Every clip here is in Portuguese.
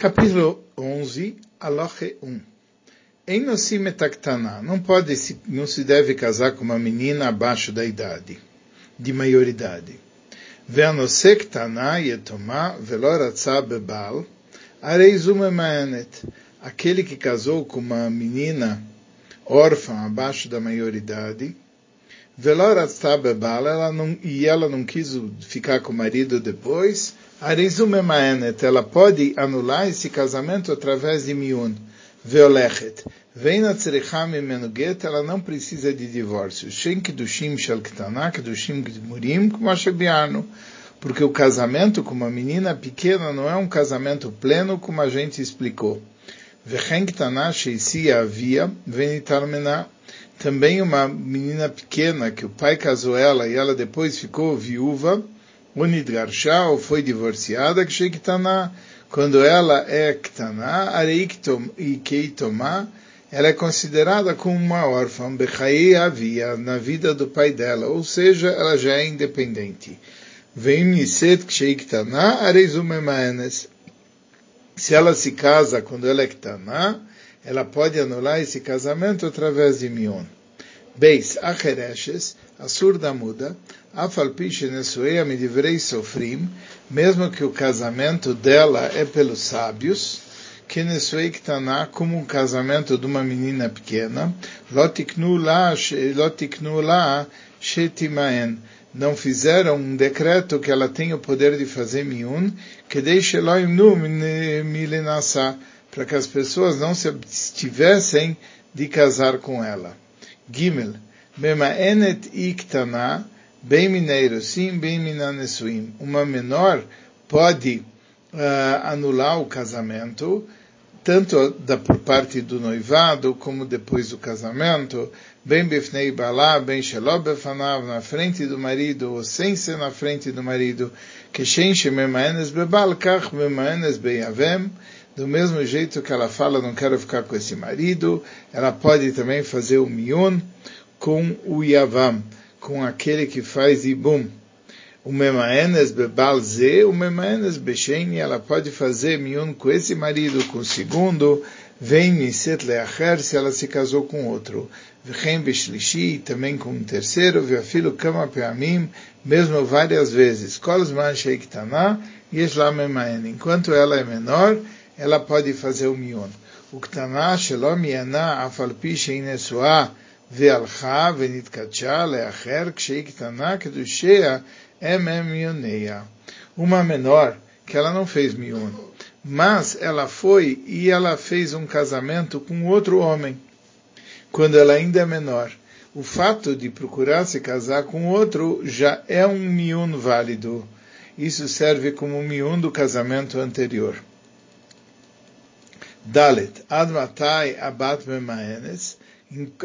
Capítulo 11, Aloche 1. Enosimetaktana. Não pode, não se deve casar com uma menina abaixo da idade, de maioridade. Veanosektana yetomá veloratza bebal, areizumemaenet. Aquele que casou com uma menina órfã abaixo da maioridade, ela não, e ela não quis ficar com o marido depois, ela pode anular esse casamento através de miun. Veolechet. Vem na tzericham menuget, ela não precisa de divórcio. Shen kedushim shel ktana, kedushim gmurim, biarno. Porque o casamento com uma menina pequena não é um casamento pleno, como a gente explicou. Vechen ktana sheisi havia, venitarmena. Também uma menina pequena, que o pai casou ela e ela depois ficou viúva, Unidgarsha, ou foi divorciada, que quando ela é Ktaná, Areiktom e Keitomá, ela é considerada como uma órfã, Bechai havia, na vida do pai dela, ou seja, ela já é independente. Vem Niset Ksheiktaná, Areizumemaenes. Se ela se casa quando ela é Ktaná, ela pode anular esse casamento através de Mion. Beis, Achereshes, a surda muda, Afalpiche Nesueia Midivrei Sofrim, mesmo que o casamento dela é pelos sábios, que Nesuei Ktaná, como um casamento de uma menina pequena, Lotiknu lá, Lotiknu Shetimaen, não fizeram um decreto que ela tem o poder de fazer miun, que deixe Elohim milenassa, para que as pessoas não se abstivessem de casar com ela. Gimel, Memaenet iktana, bem mineiro, sim, bem minanesuim. Uma menor pode uh, anular o casamento, tanto da, por parte do noivado, como depois do casamento, bem befnei balá, bem shelobefanav, na frente do marido, ou sem ser na frente do marido, que shen shememaenes bebal, kach memaenes beyavem, do mesmo jeito que ela fala, não quero ficar com esse marido, ela pode também fazer o miun com o yavam, com aquele que faz ibum. O memaenes bebalze, o memaenes beshen, ela pode fazer miun com esse marido, com o segundo, vem niset leacher, se ela se casou com outro. Vem beshlishi, também com um terceiro, veafilo kama peamim, mesmo várias vezes. Kolzman sheiktana, yesh memaen. Enquanto ela é menor, ela pode fazer o mion. O ktana shelom yana afalpi sheinesua והלכה ונתקדשה לאחר כשהיא קטנה קדושיה הם הם מיוניה. Uma menor que ela não fez mion, mas ela foi e ela fez um casamento com outro homem, quando ela ainda é menor. O fato de procurar se casar com outro já é um miun válido. Isso serve como um miun do casamento anterior. Dalet, Admatai Abat Memaenes,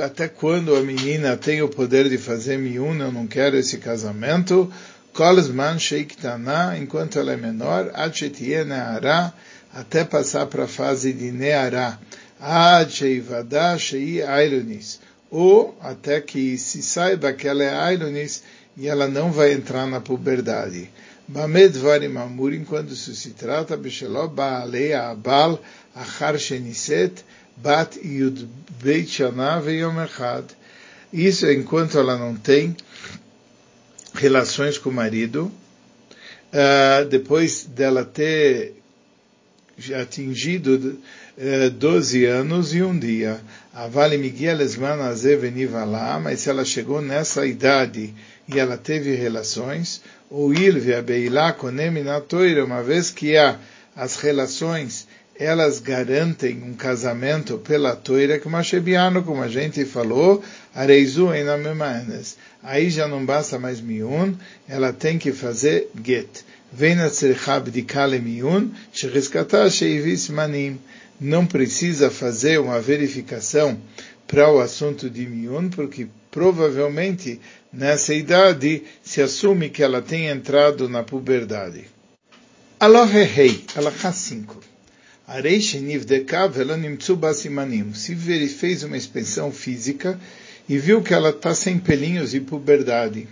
até quando a menina tem o poder de fazer miúna, eu não quero esse casamento, Kolzman Sheiktana, enquanto ela é menor, Achetie Neara, até passar para a fase de Neara, Ad Sheivada Shei Ailonis, ou até que se saiba que ela é Ailonis e ela não vai entrar na puberdade. Bamed Varim Amur, enquanto isso se trata, Besheló Baalei Abal Achar Sheniset, Bat Yud Beit Shana Veyom Echad. Isso enquanto ela não tem relações com o marido, uh, depois dela ter atingido uh, 12 anos e um dia. Avale Miguel Esman Azevenivalá, mas se ela chegou nessa idade e ela teve relações, o Ilve Abeilá Konem uma vez que há as relações elas garantem um casamento pela toira que Mashebiano, como a gente falou, areizu enamemanes. Aí já não basta mais miun, ela tem que fazer get. Vem na tzerchab de miun, sheivis manim. Não precisa fazer uma verificação para o assunto de miun, porque provavelmente nessa idade se assume que ela tem entrado na puberdade. Aloha rei, Alahá 5. Se fez uma inspeção física e viu que ela está sem pelinhos e puberdade.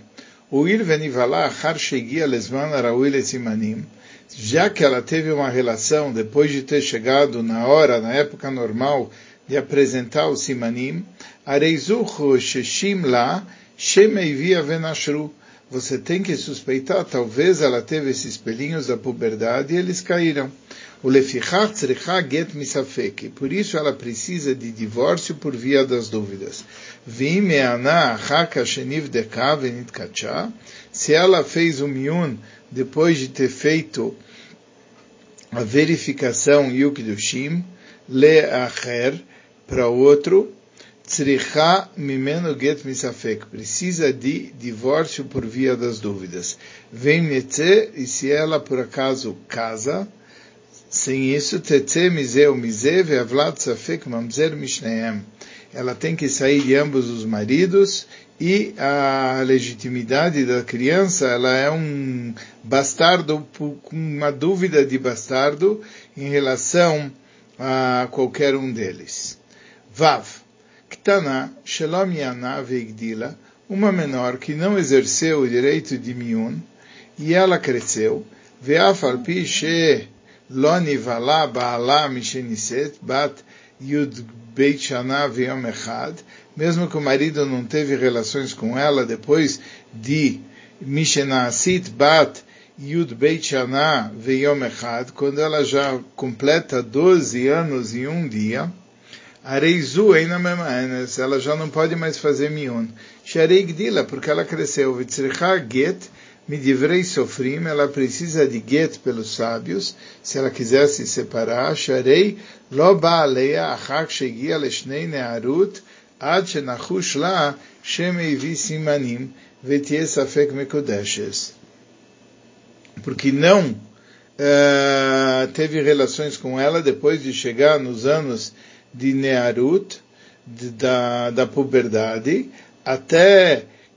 já que ela teve uma relação depois de ter chegado na hora, na época normal, de apresentar o simanim, shemeivia venashru. Você tem que suspeitar, talvez ela teve esses pelinhos da puberdade e eles caíram. O lefichach tzricha get misafek. Por isso ela precisa de divórcio por via das dúvidas. Vim me'ana achaka sheniv deka venitkacha. Se ela fez o miun depois de ter feito a verificação o kiddushim, le acher, para outro, tzricha mimeno get misafek. Precisa de divórcio por via das dúvidas. Vem e se ela por acaso casa, sem isso, Tetze Mizeu Mize Ve'avlat Safek Mamzer Mishneem. Ela tem que sair de ambos os maridos e a legitimidade da criança, ela é um bastardo com uma dúvida de bastardo em relação a qualquer um deles. Vav. Ktana Shalom Yana Veigdila, uma menor que não exerceu o direito de miun, e ela cresceu, Ve'afal Pi She לא נבהלה בעלה משנישאת בת י"ב שנה ויום אחד, mesmo que o marido não teve relações com ela depois de Mishenasit Bat Yud Beit Shana Veyom Echad, quando ela já completa 12 anos e um dia, Areizu Eina Memaenes, ela já não pode mais fazer miun. Sharei Gdila, porque ela cresceu. Vitzricha Get, Midivrei Sofrim, ela precisa de get pelos sábios, se ela quiser se separar, Sharei lo ba'aleia achak shegia leshnei ne'arut, ad shenachush la shemeivi simanim, vetie safek. Porque não uh, teve relações com ela depois de chegar nos anos de Nearut, de, da, da puberdade, até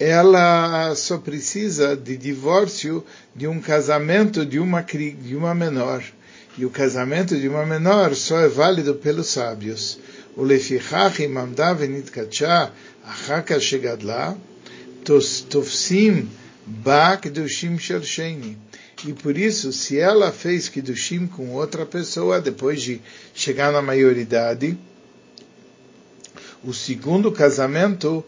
ela só precisa de divórcio de um casamento de uma, de uma menor. E o casamento de uma menor só é válido pelos sábios. O lefichach imamda venitkacha achaka shegadla tofsim ba kedushim shel sheni. E por isso, se ela fez kedushim com outra pessoa depois de chegar na maioridade, o segundo casamento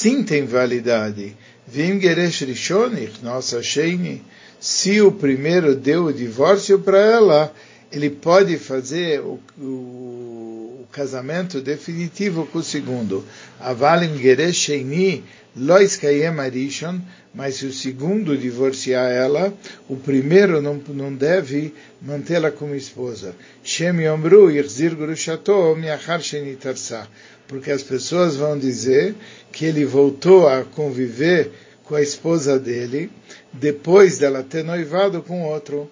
sim tem validade. Vim Geresh Rishonich, nossa Sheini, se o primeiro deu o divórcio para ela, ele pode fazer o, o, o, casamento definitivo com o segundo. Avalim Geresh Sheini, Lois Kayem Arishon, mas se o segundo divorciar ela, o primeiro não, não deve mantê-la como esposa. Shem Yomru Yichzir Gurushato Miachar Shenitarsa porque as pessoas vão dizer que ele voltou a conviver com a esposa dele depois dela ter noivado com outro.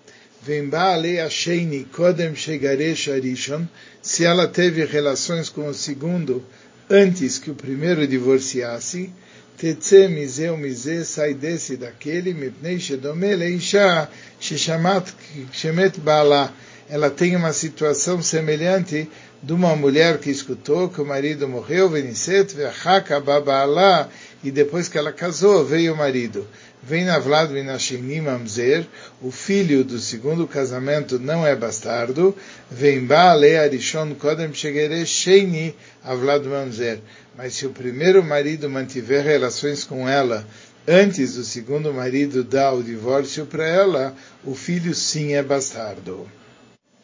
Se ela teve relações com o segundo antes que o primeiro divorciasse, Tetze mizeu mize, sai desse daquele, mipnei shedome leisha, shishamat shemet bala. Ela tem uma situação semelhante de uma mulher que escutou que o marido morreu, Veniset, Veachaka, Babala, e depois que ela casou, veio o marido. Vem Navlad Minashini Mamzer, o filho do segundo casamento não é bastardo. Vem Baale Arishon Kodem Shegere Sheini Avlad Mamzer. Mas se o primeiro marido mantiver relações com ela antes do segundo marido dar o divórcio para ela, o filho sim é bastardo.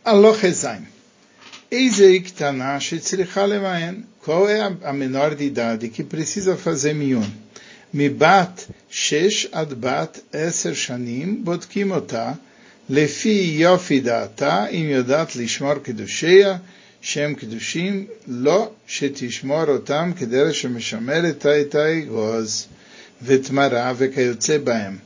Alohezaim. Qual é a menor de idade que precisa fazer miun? Mibat shesh ad bat eser shanim botkim ota לפי יופי דעתה, אם יודעת לשמור קידושיה, שם קידושים, לא שתשמור אותם כדרך שמשמרת את האגוז ותמרה וכיוצא בהם.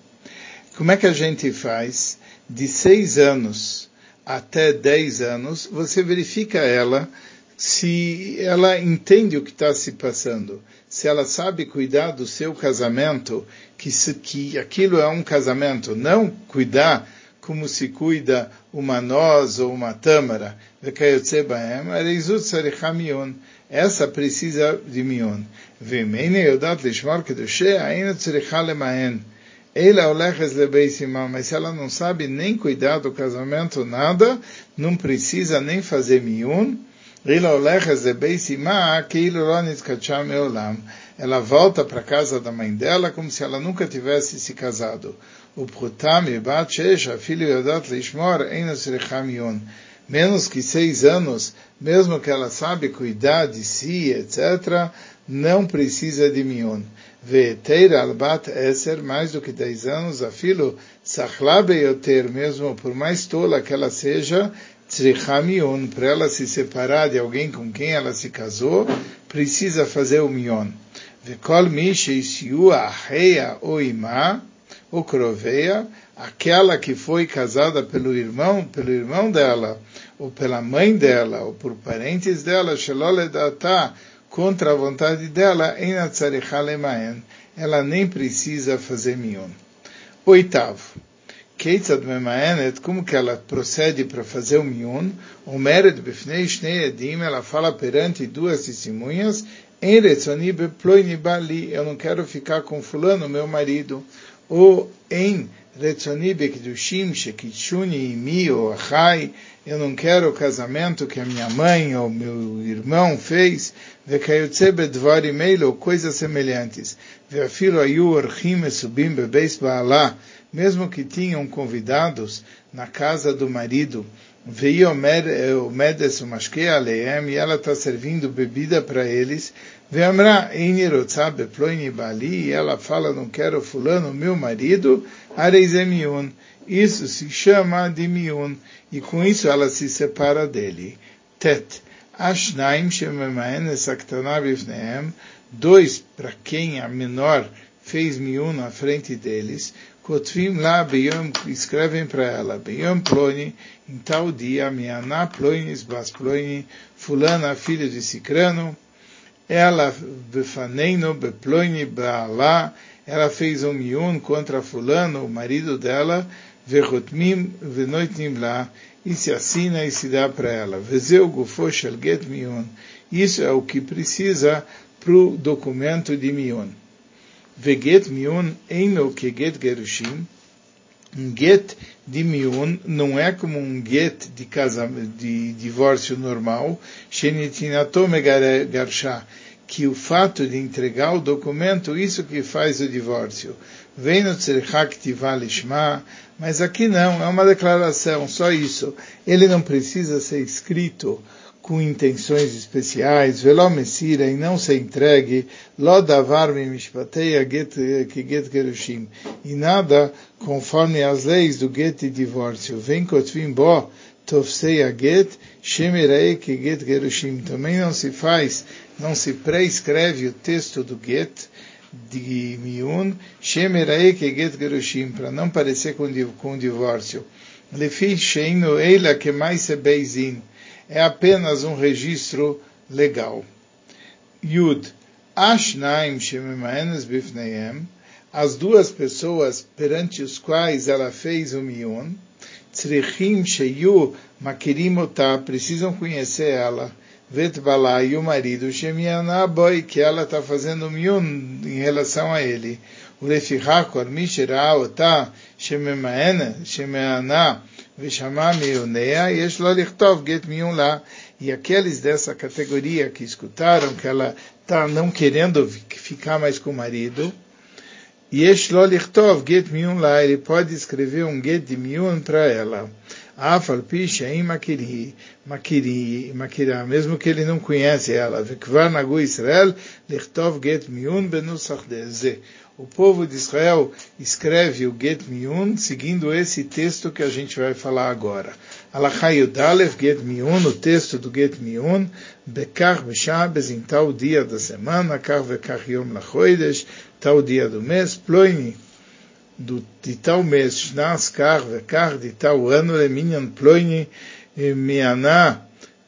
Como é que a gente faz? de seis anos até dez anos, você verifica ela se ela entende o que está se passando, se ela sabe cuidar do seu casamento, que, se, que aquilo é um casamento, não cuidar como se cuida uma noz ou uma tâmara, essa precisa de mion. Mas se ela não sabe nem cuidar do casamento, nada, não precisa nem fazer miun. Ela volta para a casa da mãe dela como se ela nunca tivesse se casado. O filho menos que seis anos, mesmo que ela sabe cuidar de si, etc., não precisa de mion. Veteir albat eser, mais do que dez anos, a filho sachlabe yoter, mesmo por mais tola que ela seja, tzricha mion, para ela se separar de alguém com quem ela se casou, precisa fazer o mion. Vekol mi sheisiu aheia o imá, o croveia, aquela que foi casada pelo irmão, pelo irmão dela, ou pela mãe dela, ou por parentes dela, sheloledata, contra a vontade dela, ela nem precisa fazer mion. Oitavo, Keitzad Memaenet, como que ela procede para fazer o mion? Befnei Shnei Edim, ela fala perante duas testemunhas, em Retzoni Beploini Bali, eu não quero ficar com fulano, meu marido ou em Retzoni Bekdushim Shekitshuni Imi ou Achai, eu não quero o casamento que a minha mãe ou meu irmão fez, Vekayotze Bedvari coisas semelhantes. Subim Bebeis Baalá, mesmo que tinham convidados na casa do marido, veio Medes Mashke Aleem, e ela está servindo bebida para eles, Veamra Einirotza Beploini Bali, e ela fala, não quero fulano, meu marido, Areizemiun. Isso se chama de miun, e com isso ela se separa dele. Tet. Ashnaim Shememaen Esaktana Bifneem, dois para quem a menor fez miun na frente deles, Kotvim lá, Beyom, escrevem para ela, Beyom Ploni, em tal dia, Mianá Plonis Bas Ploni, fulana, filha de Cicrano, ela, Befaneino, Beploni, Baalá, ela fez um miun contra fulano, o marido dela, Vechotmim, Venoitnim lá, e se assina e se dá para ela. Vezeu Gufo Shel Get Miun. Isso é o que precisa para o documento de Miun. Veget Miun Eino que Get Gerushim. Um get de miun não é como um get de, casamento, de divórcio normal, que o fato de entregar o documento, isso que faz o divórcio. Vem no Lishma, mas aqui não, é uma declaração, só isso. Ele não precisa ser escrito com intenções especiais, veló messira e não se entregue, lo davar me mishpateia get, que get gerushim, e nada conforme as leis do get e divórcio. Vem kotvim bo, tofsei a get, shemirei que get gerushim. Também não se faz, não se prescreve o texto do get, de miun, shemirei que get gerushim, para não parecer com, com divórcio. Lefi sheino eila que mais se beizin é apenas um registro legal. Yud, Ashnaim Shemimaenes Bifneem, as duas pessoas perante os quais ela fez o miun, Tzrichim Sheyu Makirimotá, precisam conhecer ela, Vetbalá e o marido Shemianaboy, que ela está fazendo miun em relação a ele. Urefihakor Mishiraotá Shemimaenes Shemianá Vishamá Meunea Yeshlalichtov Get Miunla. E aqueles dessa categoria que escutaram que ela está não querendo ficar mais com o marido, Yeshlolichtov Get Miunla, ele pode escrever um Get de Miun para ela. Ah, Afal Pisha em Makiri, Makiri, Makirá, mesmo que ele não conhece ela. Vikvar Nagu Israel, Lichtov Get Miun Benusach Deze o povo de Israel escreve o Get Miun seguindo esse texto que a gente vai falar agora. Alachai Dalef Get Miun, o texto do Get Miun, Bekar Beshabes, em tal dia da semana, Kar Vekar Yom Lachoidesh, tal dia do mês, Ploini, do, de tal mês, Shnas Kar Vekar, de tal ano, Leminyan Ploini, Mianá,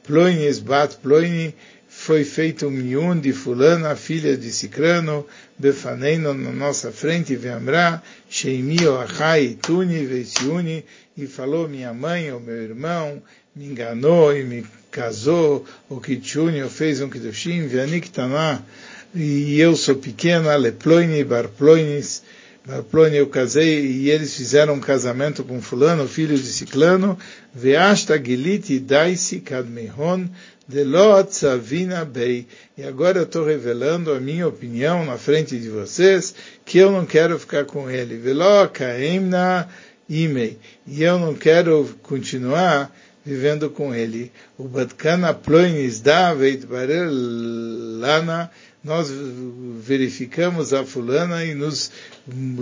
Ploinis Bat Ploini, foi feito um miun de fulana, filha de Cicrano, Befaneino na nossa frente, Vemra, Sheimi Oachai Tuni Veitiuni, e falou, minha mãe ou meu irmão, me enganou e me casou, o Kitchuni fez um Kiddushim, Vianik Taná, e eu sou pequena, Leploini, Barploinis, Barploni eu casei e eles fizeram um casamento com fulano, filho de Ciclano, Veasta Giliti Daisi Kadmehon, Delot Savina Bei. E agora eu estou revelando a minha opinião na frente de vocês, que eu não quero ficar com ele. Velo Kaimna Imei. E eu não quero continuar vivendo com ele. O Batkana Ploinis Da Veit Lana nós verificamos a fulana e nos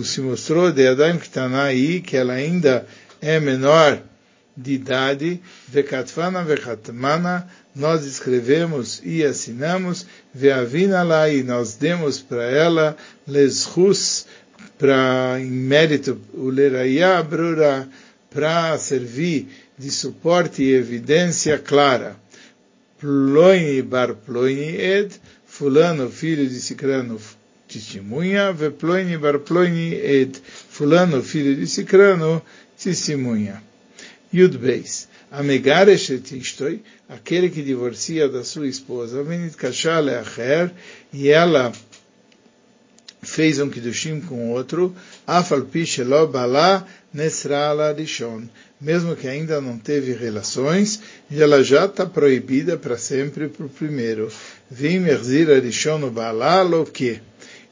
se mostrou de Adam que está aí que ela ainda é menor de idade, vekatfana vekatmana, nós escrevemos e assinamos, veavina lá e nós demos para ela leshus, para em mérito, o leraya brura, para servir de suporte e evidência clara. Ploini bar ploini ed, fulano, filho de Cicrano, testemunha, veploini bar ploini ed, fulano, filho de Cicrano, testemunha. Yud Beis. Amegaresh et ishtoi, aquele que divorcia da sua esposa, e ela fez um kiddushim com outro, afal pi shelo bala nesra rishon, mesmo que ainda não teve relações, ela já está proibida para sempre para o primeiro. Vim merzir rishon bala lo que?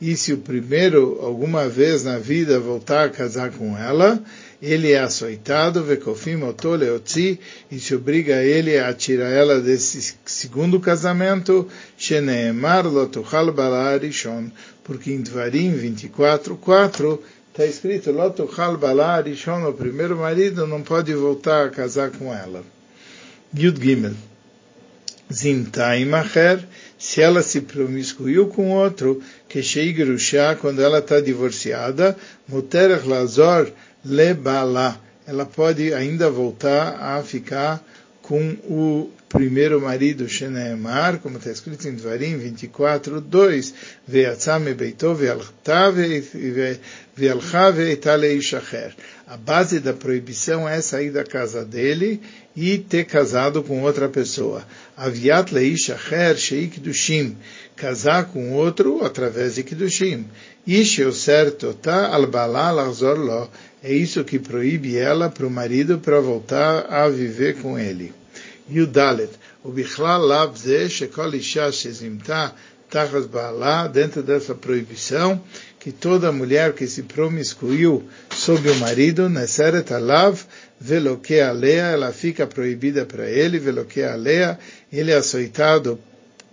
E se o primeiro, alguma vez na vida, voltar a casar com ela, ele é açoitado, vekofim otoleotzi, e se obriga ele a tirar ela desse segundo casamento, sheneemar lotuchal balarishon, porque em Dvarim 24, 4, está escrito, lotuchal balarishon, o primeiro marido não pode voltar a casar com ela. Yud Gimel. Zintaimacher, se ela se promiscuiu com outro, que Sheigrusha, quando ela está divorciada, Muterach Lazor, lebala. Ela pode ainda voltar a ficar com o primeiro marido, Sheneemar, como está escrito em Dvarim 24, 2, Ve'atzame beito ve'alcha ve'itale ishacher. A base da proibição é sair da casa dele e ter casado com outra pessoa. Aviat leishacher sheik dushim. Casar com outro através de Kiddushim. Ish o certo tá albala lazor lo. É isso que proíbe ela para o marido para voltar a viver com ele. Yudalet. O bichlal lav ze shekol isha shezimta tachas bala, dentro dessa proibição, que toda mulher que se promiscuiu sob o marido, neseret alav, veloque alea, ela fica proibida para ele, veloque alea, ele é açoitado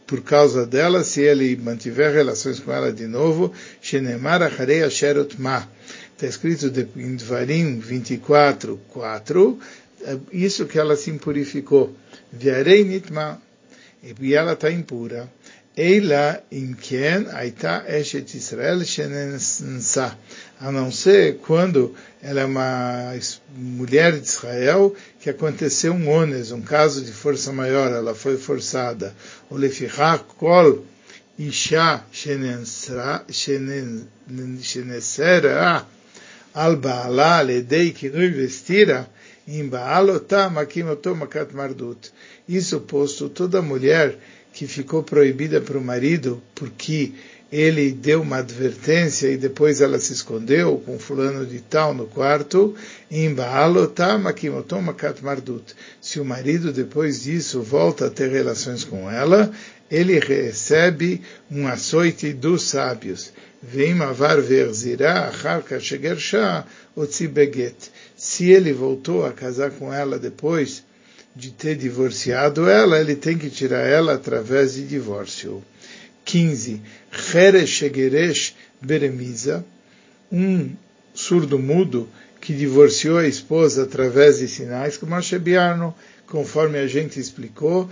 por causa dela, se ele mantiver relações com ela de novo, shenemar acharei asherot ma. Está escrito em Dvarim 24, 4, isso que ela se impurificou. Viarei nitma, e ela está impura. Eila imken aita eshet Israel shenensa. A não ser quando ela é uma mulher de Israel que aconteceu um ones, um caso de força maior, ela foi forçada. O lefichach kol isha shenesera al baala ledei kinui vestira im baalotá makimoto makat mardut. Isso posto, toda mulher que ficou proibida para o marido porque ele deu uma advertência e depois ela se escondeu com fulano de tal no quarto, se o marido depois disso volta a ter relações com ela, ele recebe um açoite dos sábios. Se ele voltou a casar com ela depois, de ter divorciado ela, ele tem que tirar ela através de divórcio. 15. Cheresh Shegeresh Beremiza, um surdo mudo que divorciou a esposa através de sinais, como Shebiarno, conforme a gente explicou,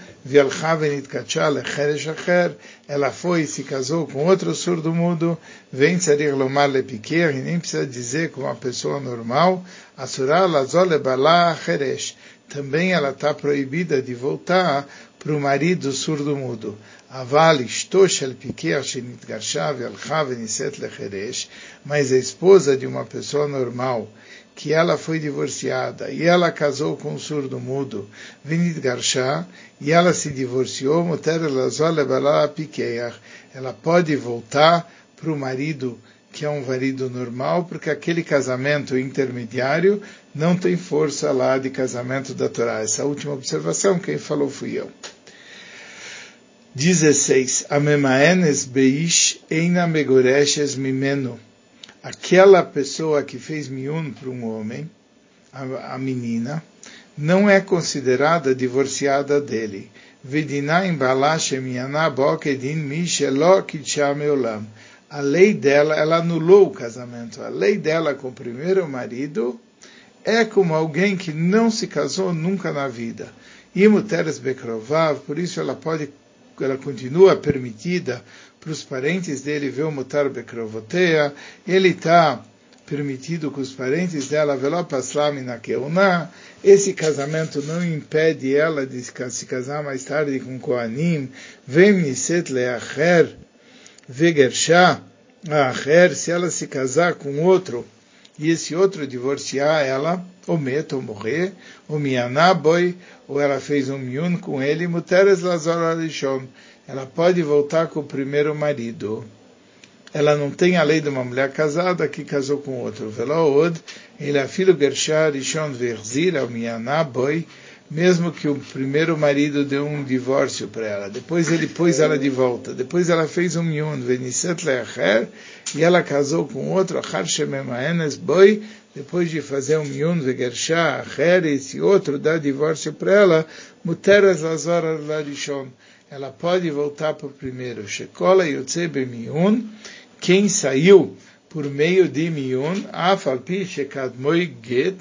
ela foi e se casou com outro surdo mudo, vem lomar lepiquer, e nem precisa dizer como uma pessoa normal, asura lazole bala cheresh. Também ela está proibida de voltar para o marido surdo mudo. Aval ishto shel piquer shenitgarsha ve'alcha veniset lecheresh, mas a esposa de uma pessoa normal, que ela foi divorciada e ela casou com um surdo mudo, Vinit e ela se divorciou, ela pode voltar para o marido que é um marido normal, porque aquele casamento intermediário não tem força lá de casamento da Torá. Essa última observação, quem falou fui eu. 16. Amemaenes beish eina mimeno aquela pessoa que fez miun para um homem, a, a, menina, não é considerada divorciada dele. A lei dela, ela anulou o casamento. A lei dela com o primeiro marido é como alguém que não se casou nunca na vida. E Muteres Bekrovav, por isso ela pode, ela continua permitida para os parentes dele ver o mutar bekrovoteia, ele está permitido com os parentes dela na keuna. Esse casamento não impede ela de se casar mais tarde com Koanim. Vem niset leacher vegersha acher, se ela se casar com outro e esse outro divorciar ela, ou meta, ou morrer, ou mianaboi, ou ela fez um miun com ele, muteres lazor alishon ela pode voltar com o primeiro marido. Ela não tem a lei de uma mulher casada que casou com outro. Velood, ele é filho Gershar Rishon Verzir, ao Boi, mesmo que o primeiro marido deu um divórcio para ela. Depois ele pôs ela de volta. Depois ela fez um miun, Veniset Leacher, e ela casou com outro, Achar Shememaenes Boi, depois de fazer um miun, Vegershah, Acher, esse outro dá divórcio para ela, Muteras Lazor Larishon ela pode voltar para o primeiro. Shekola Yotze Bemiun, quem saiu por meio de Miun, Afalpi Shekadmoi Get,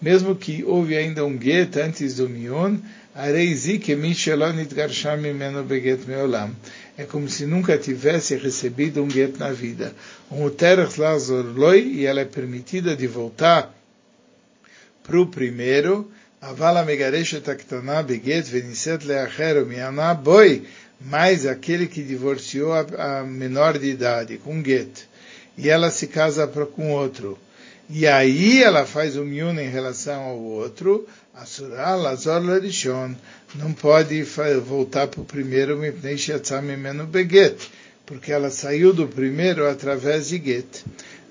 mesmo que houve ainda um Get antes do Miun, Areizi Kemishelonit Garsham Mimeno Beget Meolam. É como se nunca tivesse recebido um Get na vida. Um Uterach Lazor Loi, e ela é permitida de voltar para o primeiro, Avala megareshet aktana beget veniset leacher miana boi, mais aquele que divorciou a, menor de idade com get, e ela se casa com outro, e aí ela faz o miun em relação ao outro, Asura lazor larishon, não pode voltar para o primeiro mipnei beget, porque ela saiu do primeiro através de get.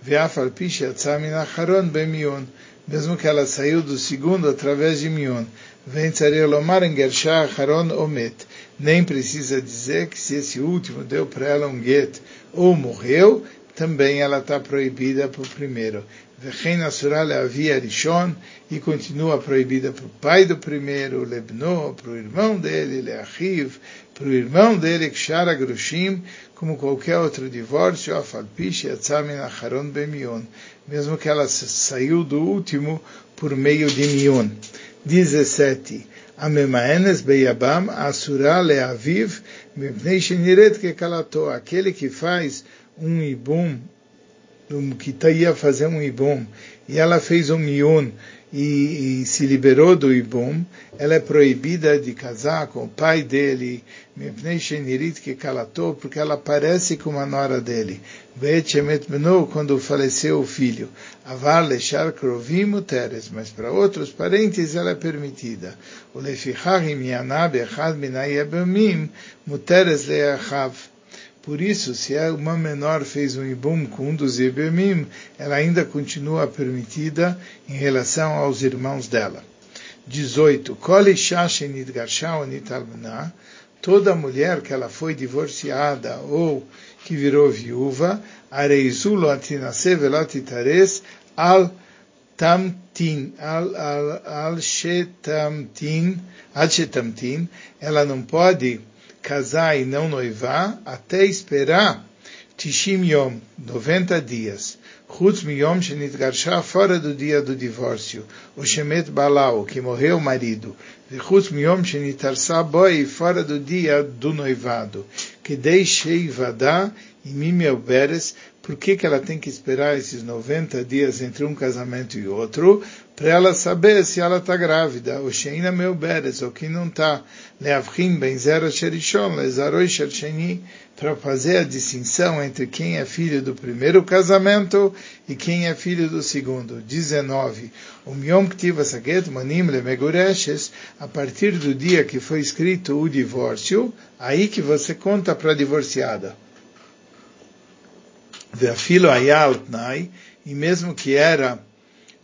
Ve'afal pi sheatzamin acharon bemiun, mesmo que ela saiu do segundo através de Mion. Vem Lomar em Gershah Haron Omet. Nem precisa dizer que se esse último deu para ela um get ou morreu, também ela está proibida para o primeiro. Vechen Asural havia Rishon e continua proibida para o pai do primeiro, Lebno, para o irmão dele, Leachiv, para o irmão dele, Kshara Grushim, como qualquer outro divórcio, Afalpish Yatzamin Acharon Bemion, mesmo que ela saiu do último por meio de Mion. 17. Amemaenes Beyabam Asura Leaviv Mipnei Sheniret Kekalato, aquele que faz um ibum, que ia fazer um ibum, e ela fez um miun, e, e, se liberou do Ibum, ela é proibida de casar com o pai dele, que calatou, porque ela parece com a nora dele. quando faleceu o filho. Avar lechar krovim muteres, mas para outros parentes ela é permitida. O lefichachim yanab echad minayabamim muteres leachav. Por isso, se uma menor fez um ibum com um dos ibumim, ela ainda continua permitida em relação aos irmãos dela. 18. Toda mulher que ela foi divorciada ou que virou viúva, areizulo antinase velotitares al tamtin, al, al, al shetamtin, ela não pode casar e não noivar até esperar Tishim Yom, 90 dias. Chutz miyom shenitgarsha, fora do dia do divórcio. O shemet balau, que morreu o marido. Chutz miyom shenitarsa boi, fora do dia do noivado. Que deixei vadá e mimel beres, por que, que ela tem que esperar esses 90 dias entre um casamento e outro? Para ela saber se ela está grávida, ou sheina meu beres, ou que não está. Para fazer a distinção entre quem é filho do primeiro casamento e quem é filho do segundo. 19. O Manim a partir do dia que foi escrito o divórcio, aí que você conta para a divorciada. E mesmo que era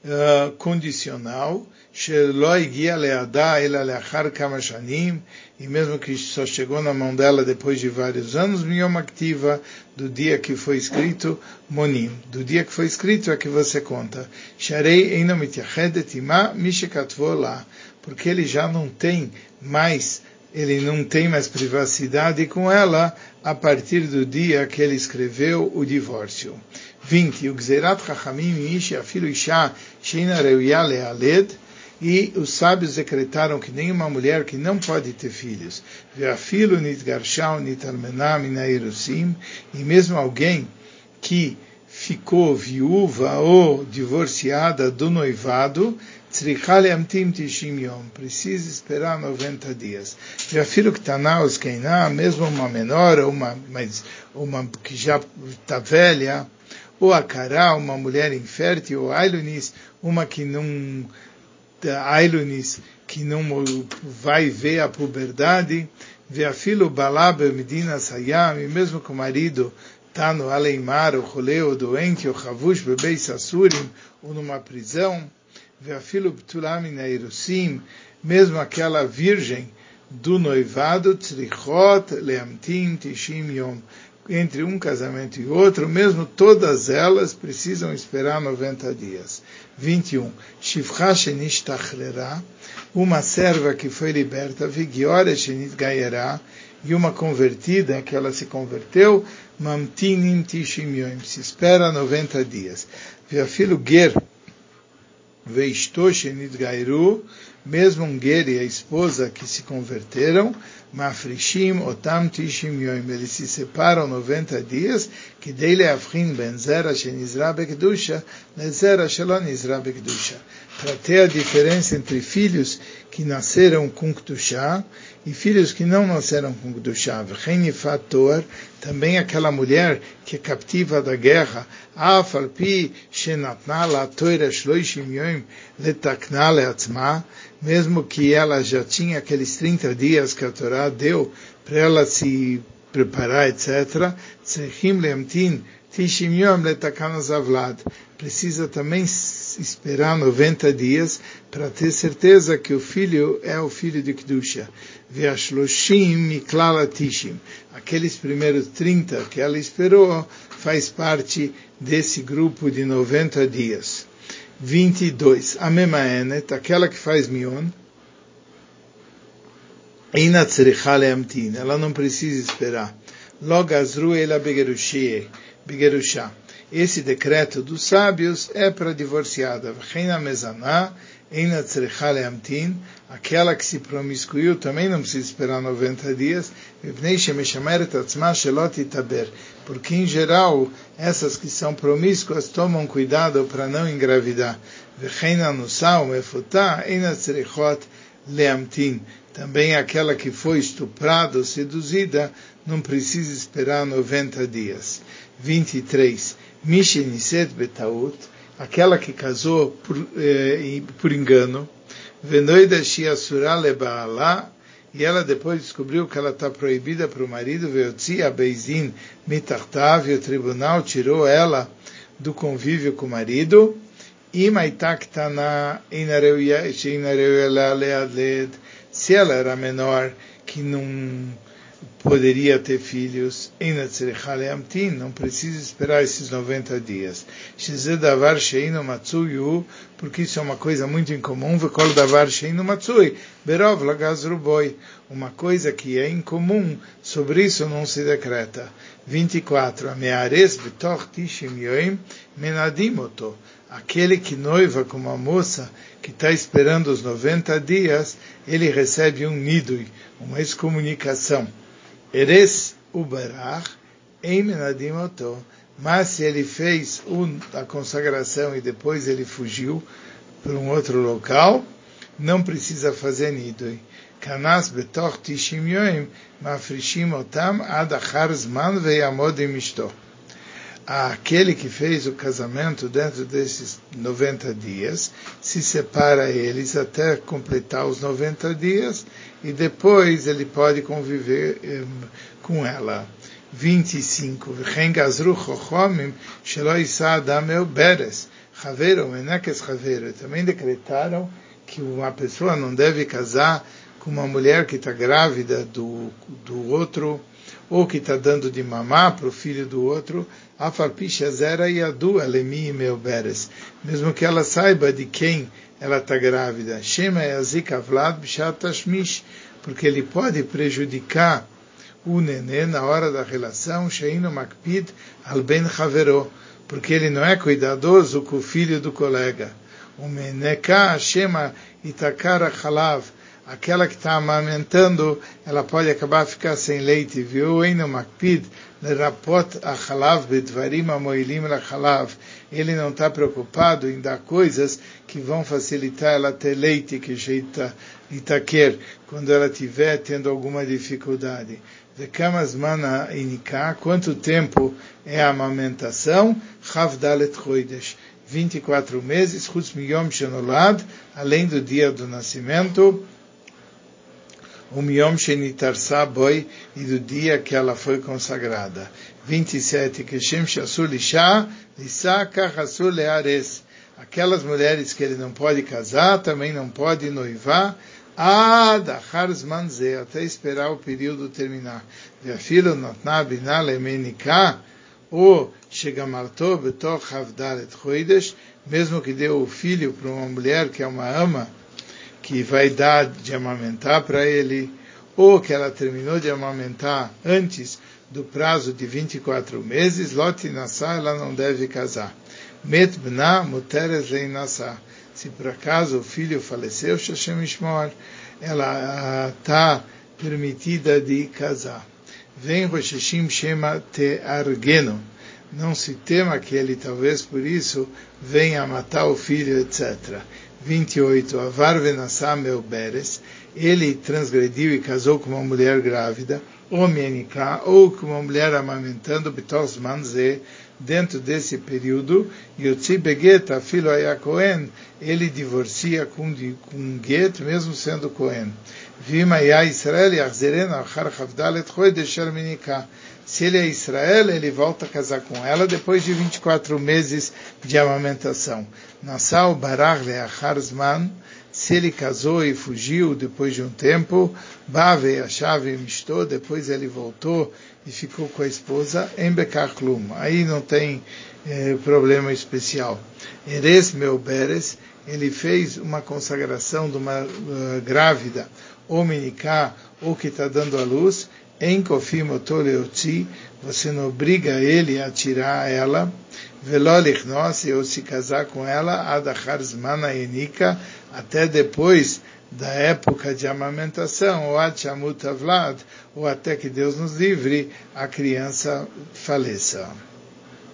Uh, condicional, e mesmo que só chegou na mão dela depois de vários anos, minha activa, do dia que foi escrito, monim, do dia que foi escrito é que você conta, porque ele já não tem mais ele não tem mais privacidade com ela a partir do dia que ele escreveu o divórcio. 20. O Gzerat Chachamim Ishi Afilu Isha Sheina Reuya Lealed e os sábios decretaram que nenhuma mulher que não pode ter filhos, Ve'afilu Nitgarshau Nitalmenam Inairusim, e mesmo alguém que ficou viúva ou divorciada do noivado, precisa esperar 90 dias. Já filho que está na Oskeina, mesmo uma menor, uma, mas, uma que já está velha, ou a Kará, uma mulher infértil, ou Ailunis, uma que não, Ailunis, que não vai ver a puberdade, vê a filho Balab Medina Sayam, e mesmo que o marido está no Aleimar, o rolê, doente, o Havush, bebê Sassurim, ou numa prisão, mesmo aquela virgem do noivado, Tzrichot Leamtim Tishim Yom, entre um casamento e outro, mesmo todas elas precisam esperar 90 dias. 21. Shivcha Shenishtachrera, uma serva que foi liberta, Vigiore Shenitgayera, e uma convertida que ela se converteu, Mamtinim Tishim Yom, se espera 90 dias. Veafilo Ger, Veistoshenit Gairu, mesmo um ger e a esposa que se converteram, Mafrishim Otam Tishim Yoim, eles se separam 90 dias, que dele afrin ben zera shenizra bekdusha, lezera shelon izra bekdusha. Para ter a diferença entre filhos que nasceram com Ktushá e filhos que não nasceram com Ktushá. Fator, também aquela mulher que é captiva da guerra, Afalpi Shenatna La Toira Shloishim Yom Letakna Leatzma, mesmo que ela já tinha aqueles 30 dias que a Torá deu para ela se preparar, etc. Tzechim Leamtin Tishim Yom Letakana Zavlad. Precisa também esperar 90 dias para ter certeza que o filho é o filho de Kedusha. Veashloshim Miklala Tishim. Aqueles primeiros 30 que ela esperou faz parte desse grupo de 90 dias. 22. A Memaenet, aquela que faz Mion, ela não precisa esperar. Logazru ela begerushie Bigerusha. Esse decreto dos sábios é para divorciada. Aquela que se promiscuiu também não precisa esperar 90 dias. Porque, em geral, essas que são promíscuas tomam cuidado para não engravidar. Também aquela que foi estuprada ou seduzida não precisa esperar 90 dias. 23. Misheniset Betaut, aquela que casou por, eh, por engano, Venoida Shiasura Lebaala, e ela depois descobriu que ela está proibida para o marido, Veotzi Beizin Mitartav, e o tribunal tirou ela do convívio com o marido, se ela era menor, que não poderia ter filhos, não precisa esperar esses 90 dias. porque isso é uma coisa muito incomum, vekol davar sheinu matsui, berov lagazruboi, uma coisa que é incomum, sobre isso não se decreta. 24. Ameares betoch tishim yoim menadimoto. Aquele que noiva com uma moça que está esperando os 90 dias, ele recebe um nidui, uma excomunicação. Eres ubarach em menadimoto. Mas se ele fez um, a consagração e depois ele fugiu para um outro local, não precisa fazer nidui. Kanas betoch tishim yoim mafrishim otam ad achar zman veyamod im aquele que fez o casamento dentro desses 90 dias, se separa eles até completar os 90 dias e depois ele pode conviver hum, com ela. 25. Também decretaram que uma pessoa não deve casar com uma mulher que está grávida do, do outro ou que está dando de mamar para o filho do outro, zera e adu alemi meu beres, mesmo que ela saiba de quem ela está grávida. Shema yazik avlad b'shat tashmish, porque ele pode prejudicar o nenê na hora da relação, sheino makpid al ben havero, porque ele não é cuidadoso com o filho do colega. O meneka shema itakara chalav, aquela que está amamentando, ela pode acabar ficar sem leite, viu? Eino makpid lerapot achalav bedvarim amoilim lachalav. Ele não está preocupado em dar coisas que vão facilitar ela ter leite, que jeita itaquer, quando ela estiver tendo alguma dificuldade. Vekamas mana inika, quanto tempo é a amamentação? Chavdalet choidesh. 24 meses, chutz miyom shenolad, além do dia do nascimento, o miyom shenitarsa boi, e do dia que ela foi consagrada. 27, keshem shasul isha, lisa kachasul leares. Aquelas mulheres que ele não pode casar, também não pode noivar, Ad achar zman ze, até esperar o período terminar. Ve'afilu notna bina lemenika, ou chegamarto betoch havdalet choidesh, mesmo que deu o filho para uma mulher que é uma ama, que vai dar de amamentar para ele, ou que ela terminou de amamentar antes do prazo de 24 meses, Lot Nassá, ela não deve casar. Met bna muteres leinasá se por acaso o filho faleceu, Shashem ela está permitida de casar. Vem Roshishim Shema Te Argeno. Não se tema que ele talvez por isso venha matar o filho, etc. 28. Avar Venassam Beres. Ele transgrediu e casou com uma mulher grávida, ou ou com uma mulher amamentando, Bitos Manze, dentro desse período, Yotzi Beget, filho Cohen, ele divorcia com, com Get, mesmo sendo Cohen. Vima ya Israel yachzeren achar chavdalet chodesh minika. Se ele é Israel, ele volta a casar com ela depois de 24 meses de amamentação. Nassau barach leachar zman, se ele casou e fugiu depois de um tempo, Bave a chave mistou, depois ele voltou e ficou com a esposa em Bekarklum. Aí não tem eh, problema especial. Eres meu Beres, ele fez uma consagração de uma uh, grávida, ou miniká, ou que está dando a luz, em Kofim Otoleotzi, você não obriga ele a tirar ela, Velolich nós, ou se casar com ela, Adachar Zmana Enika, até depois da época de amamentação, ou ou até que Deus nos livre, a criança faleça.